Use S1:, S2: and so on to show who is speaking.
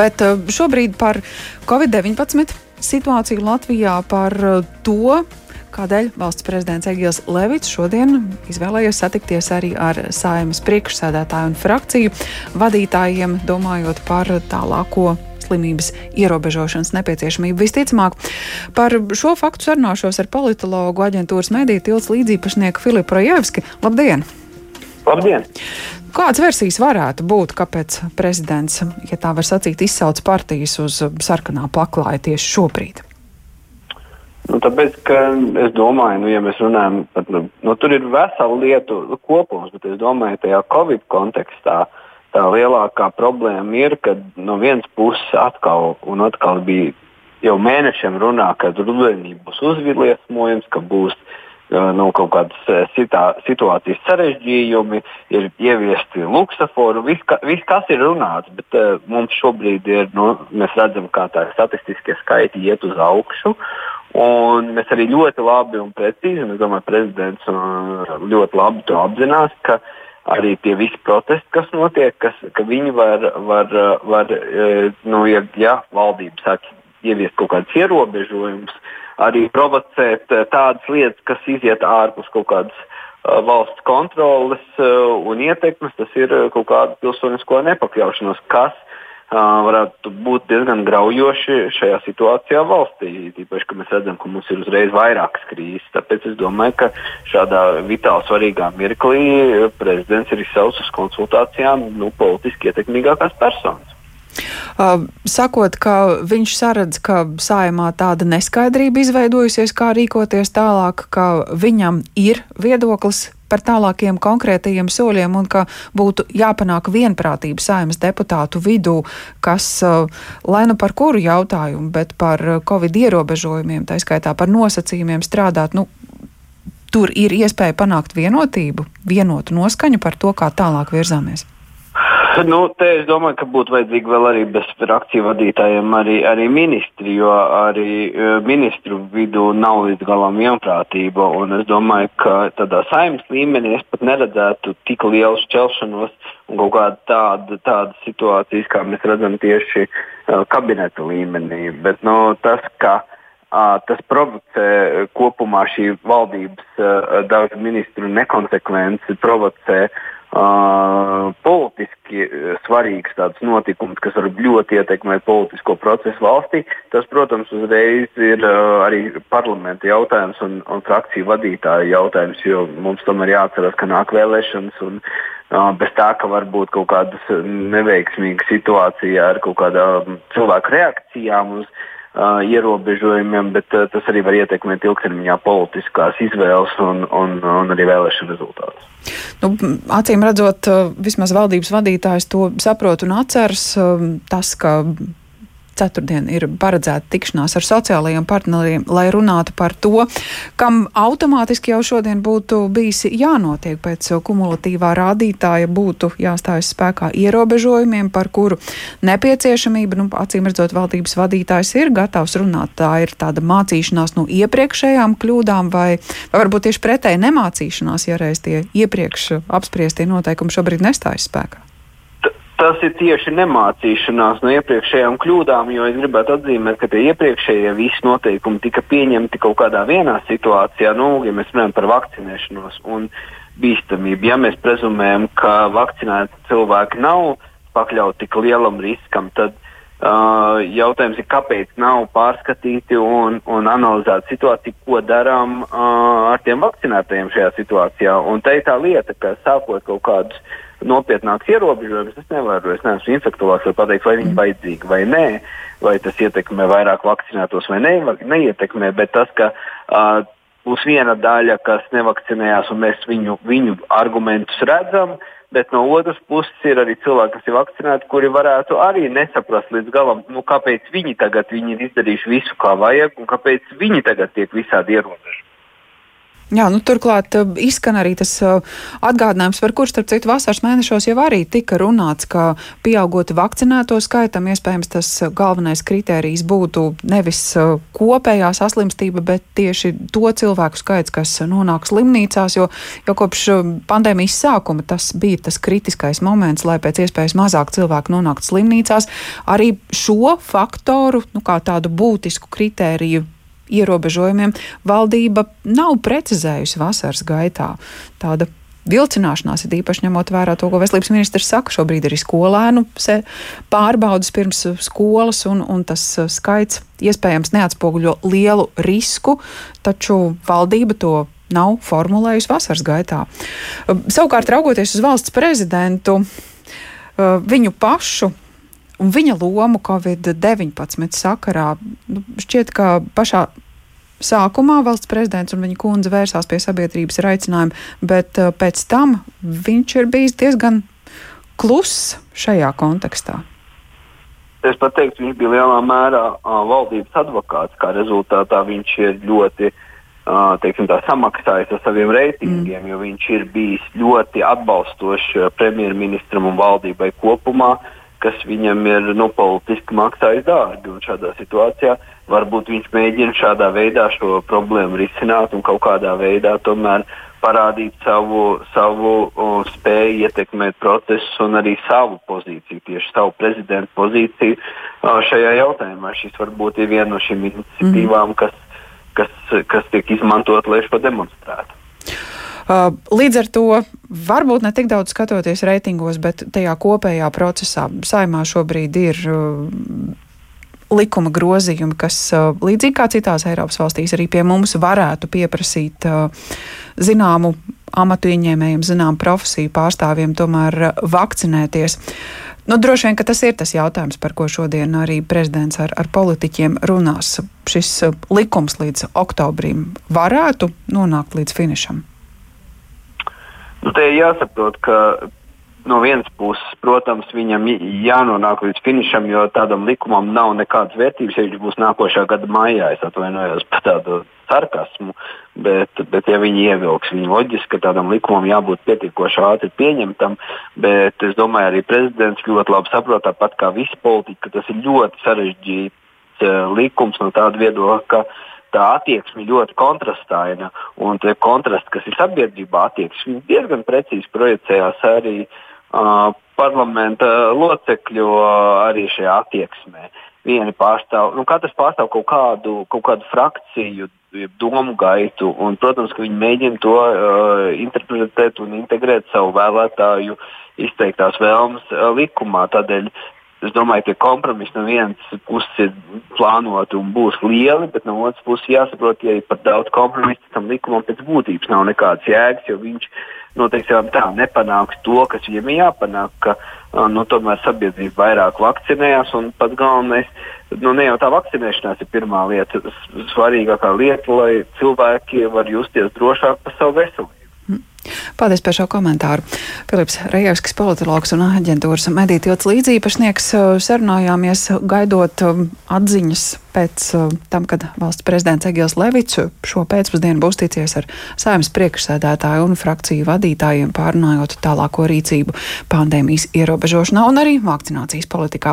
S1: Bet uh, šobrīd par Covid-19 situāciju Latvijā, par uh, to, kādēļ valsts prezidents Egils Levits šodien izvēlējies satikties arī ar saimas priekšsēdētāju un frakciju vadītājiem, domājot par tālāko slimības ierobežošanas nepieciešamību. Visticamāk, par šo faktu sarunāšos ar politologu aģentūras mediju tilts līdzīpašnieku Filipu Rojevski. Labdien!
S2: Labdien!
S1: Kādas versijas varētu būt, kāpēc prezidents, ja tā var sacīt, izsauc partijas uz sarkanā paklāja tieši šobrīd?
S2: Nu, tāpēc, ka es domāju, nu, ja mēs runājam par nu, nu, tur ir vesela lietu kopums, bet es domāju, tajā Covid kontekstā tā lielākā problēma ir, ka no vienas puses atkal un atkal bija jau mēnešiem runā, ka rudenī būs uzviliesmojums, ka būs nu, kaut kādas sitā, situācijas sarežģījumi, ir ieviesti luksusforu, viss, ka, vis, kas ir runāts, bet uh, mums šobrīd ir, nu, mēs redzam, kā tā statistiskie skaiti iet uz augšu. Un mēs arī ļoti labi un precīzi, un es domāju, prezidents ļoti labi to apzinās, ka arī tie visi protesti, kas notiek, kas, ka viņi var, var, var nu, ja, ja valdība sāk ieviest kaut kādus ierobežojumus, arī provocēt tādas lietas, kas iziet ārpus kaut kādas valsts kontroles un ietekmes, tas ir kaut kāda pilsonisko nepakļaušanos, kas varētu būt diezgan graujoši šajā situācijā valstī. Tīpaši, ka mēs redzam, ka mums ir uzreiz vairākas krīzes. Tāpēc es domāju, ka šādā vitāli svarīgā mirklī prezidents ir izsaucis uz konsultācijām nu, politiski ietekmīgākās personas.
S1: Uh, sakot, ka viņš saredz, ka sājumā tāda neskaidrība izveidojusies, kā rīkoties tālāk, ka viņam ir viedoklis par tālākiem konkrētajiem soļiem un ka būtu jāpanāk vienprātība saimnes deputātu vidū, kas, uh, lai nu par kuru jautājumu, bet par uh, covid ierobežojumiem, tā skaitā par nosacījumiem strādāt, nu, tur ir iespēja panākt vienotību, vienotu noskaņu par to, kā tālāk virzāmies.
S2: Nu, te es domāju, ka būtu vajadzīgi vēl arī bez frakciju vadītājiem arī, arī ministri, jo arī uh, ministru vidū nav līdz galam vienprātība. Es domāju, ka tādā saimnes līmenī es pat neredzētu tik lielu šķelšanos un kaut kādu tādu, tādu situāciju, kā mēs redzam tieši uh, kabineta līmenī. Bet nu, tas, ka tas provocē kopumā šī valdības uh, dažu ministru nekonsekvenci, provocē Uh, politiski svarīgs tāds notikums, kas var ļoti ietekmēt politisko procesu valstī. Tas, protams, uzreiz ir uh, arī parlamenta jautājums un, un frakciju vadītāju jautājums, jo mums tomēr jāatcerās, ka nāk vēlēšanas un uh, bez tā, ka var būt kaut kādas neveiksmīgas situācijas ar kaut kādām cilvēku reakcijām uz uh, ierobežojumiem, bet uh, tas arī var ietekmēt ilgtermiņā politiskās izvēles un, un, un arī vēlēšanu rezultātus.
S1: Nu, acīm redzot, vismaz valdības vadītājs to saprot un atceras. Tas, ka ceturtdien ir paredzēta tikšanās ar sociālajiem partneriem, lai runātu par to, kam automātiski jau šodien būtu bijis jānotiek pēc kumulatīvā rādītāja, būtu jāstājas spēkā ierobežojumiem, par kuru nepieciešamība, nu, acīm redzot, valdības vadītājs ir gatavs runāt. Tā ir tāda mācīšanās no iepriekšējām kļūdām, vai, vai varbūt tieši pretēji nemācīšanās, ja reiz tie iepriekš apspriestie noteikumi šobrīd nestājas spēkā
S2: tas ir tieši nemācīšanās no iepriekšējām kļūdām, jo es gribētu atzīmēt, ka tie iepriekšējie visi noteikumi tika pieņemti kaut kādā vienā situācijā, nu, ja mēs runājam par vakcinēšanos un bīstamību. Ja mēs prezumējam, ka vakcinēti cilvēki nav pakļauti tik lielam riskam, tad uh, jautājums ir, kāpēc nav pārskatīti un, un analizēta situācija, ko darām uh, ar tiem vakcinētajiem šajā situācijā. Un te ir tā lieta, ka sākot kaut kādus nopietnāks ierobežojums. Es nevaru, es neesmu infektuologs, lai pateiktu, vai viņi ir vajadzīgi vai nē, vai tas ietekmē vairāk vakcinētos vai ne, neietekmē. Bet tas, ka uh, būs viena daļa, kas nevakcinējās, un mēs viņu, viņu argumentus redzam. Bet no otras puses ir arī cilvēki, kas ir vakcinēti, kuri varētu arī nesaprast līdz galam, nu, kāpēc viņi tagad viņi ir izdarījuši visu, kā vajag, un kāpēc viņi tagad tiek visādi ierobežoti.
S1: Jā, nu, turklāt uh, izskan arī tas uh, atgādinājums, par kurš, starp citu, vasaras mēnešos jau arī tika runāts, ka pieaugot vakcinēto skaitam, iespējams, tas galvenais kritērijs būtu nevis kopējā saslimstība, bet tieši to cilvēku skaits, kas nonāk slimnīcās, jo, jo kopš pandēmijas sākuma tas bija tas kritiskais moments, lai pēc iespējas mazāk cilvēku nonāktu slimnīcās. Arī šo faktoru, nu, kā tādu būtisku kritēriju ierobežojumiem valdība nav precizējusi vasaras gaitā. Tāda vilcināšanās, ir īpaši ņemot vērā to, ko veselības ministrs saka. Šobrīd ir skolēnu pārbaudas pirms skolas, un, un tas uh, skaits iespējams neatspoguļo lielu risku, taču valdība to nav formulējusi vasaras gaitā. Uh, savukārt, raugoties uz valsts prezidentu, uh, viņu pašu un viņa lomu Covid-19 sakarā. Nu, šķiet, ka pašā sākumā valsts prezidents un viņa kundze vērsās pie sabiedrības ar aicinājumu, bet uh, pēc tam viņš ir bijis diezgan kluss šajā kontekstā.
S2: Es pat teiktu, viņš bija lielā mērā uh, valdības advokāts. Kā rezultātā viņš ir ļoti uh, teiksim, tā, samaksājis ar saviem reitingiem, mm. jo viņš ir bijis ļoti atbalstošs premjerministram un valdībai kopumā. Uh, kas viņam ir nu, politiski maksājis dārgi. Šādā situācijā varbūt viņš mēģina šādā veidā šo problēmu risināt un kaut kādā veidā tomēr parādīt savu, savu o, spēju ietekmēt procesus un arī savu pozīciju, tieši savu prezidenta pozīciju o, šajā jautājumā. Šis varbūt ir viena no šīm iniciatīvām, mm. kas, kas, kas tiek izmantot, lai šo demonstrētu.
S1: Uh, līdz ar to varbūt ne tik daudz skatoties reitingos, bet tajā kopējā procesā saimā šobrīd ir uh, likuma grozījumi, kas uh, līdzīgi kā citās Eiropas valstīs arī pie mums varētu pieprasīt zināmu amatu ieņēmējiem, zinām profesiju pārstāvjiem tomēr vakcinēties. Nu, droši vien, ka tas ir tas jautājums, par ko šodien arī prezidents ar, ar politiķiem runās. Šis likums līdz oktobrim varētu nonākt līdz finišam.
S2: Nu, te jāsaprot, ka no vienas puses, protams, viņam jānonāk līdz finišam, jo tādam likumam nav nekādas vērtības, ja viņš būs nākošā gada maijā. Es atvainojos par tādu sarkasmu, bet, bet ja viņi ievilks, viņi loģiski, ka tādam likumam jābūt pietiekoši ātri pieņemtam, bet es domāju, arī prezidents ļoti labi saprot, tāpat kā visi politiķi, ka tas ir ļoti sarežģīts uh, likums no tāda viedokļa, ka tā attieksme ļoti kontrastaina. Un tie kontrasti, kas ir sabiedrībā, attieksme diezgan precīzi projicējās arī uh, parlamenta locekļu uh, arī šajā attieksmē. Vieni pārstāv, nu, katrs pārstāv kaut kādu, kaut kādu frakciju, domu gaitu, un, protams, ka viņi mēģina to uh, interpretēt un integrēt savu vēlētāju izteiktās vēlmes uh, likumā. Tādēļ Es domāju, ka kompromisi no vienas puses ir plānoti un būs lieli, bet no otras puses jāsaprot, ja ir par daudz kompromisu, tam likumam pēc būtības nav nekādas jēgas, jo viņš noteikti tā nepanāks to, kas viņam ir jāpanāk, ka nu, tomēr sabiedrība vairāk vakcinējās un pats galvenais. Nu, ne jau tā vakcinēšanās ir pirmā lieta, svarīgākā lieta, lai cilvēki var justies drošāk par savu veselību.
S1: Paldies par šo komentāru. Filips Rejevskis, politologs un aģentūras medītilts līdzīpašnieks, sarunājāmies gaidot atziņas pēc tam, kad valsts prezidents Egils Levits šo pēcpusdienu būs ticies ar saimnes priekšsēdētāju un frakciju vadītājiem pārunājot tālāko rīcību pandēmijas ierobežošanā un arī vakcinācijas politikā.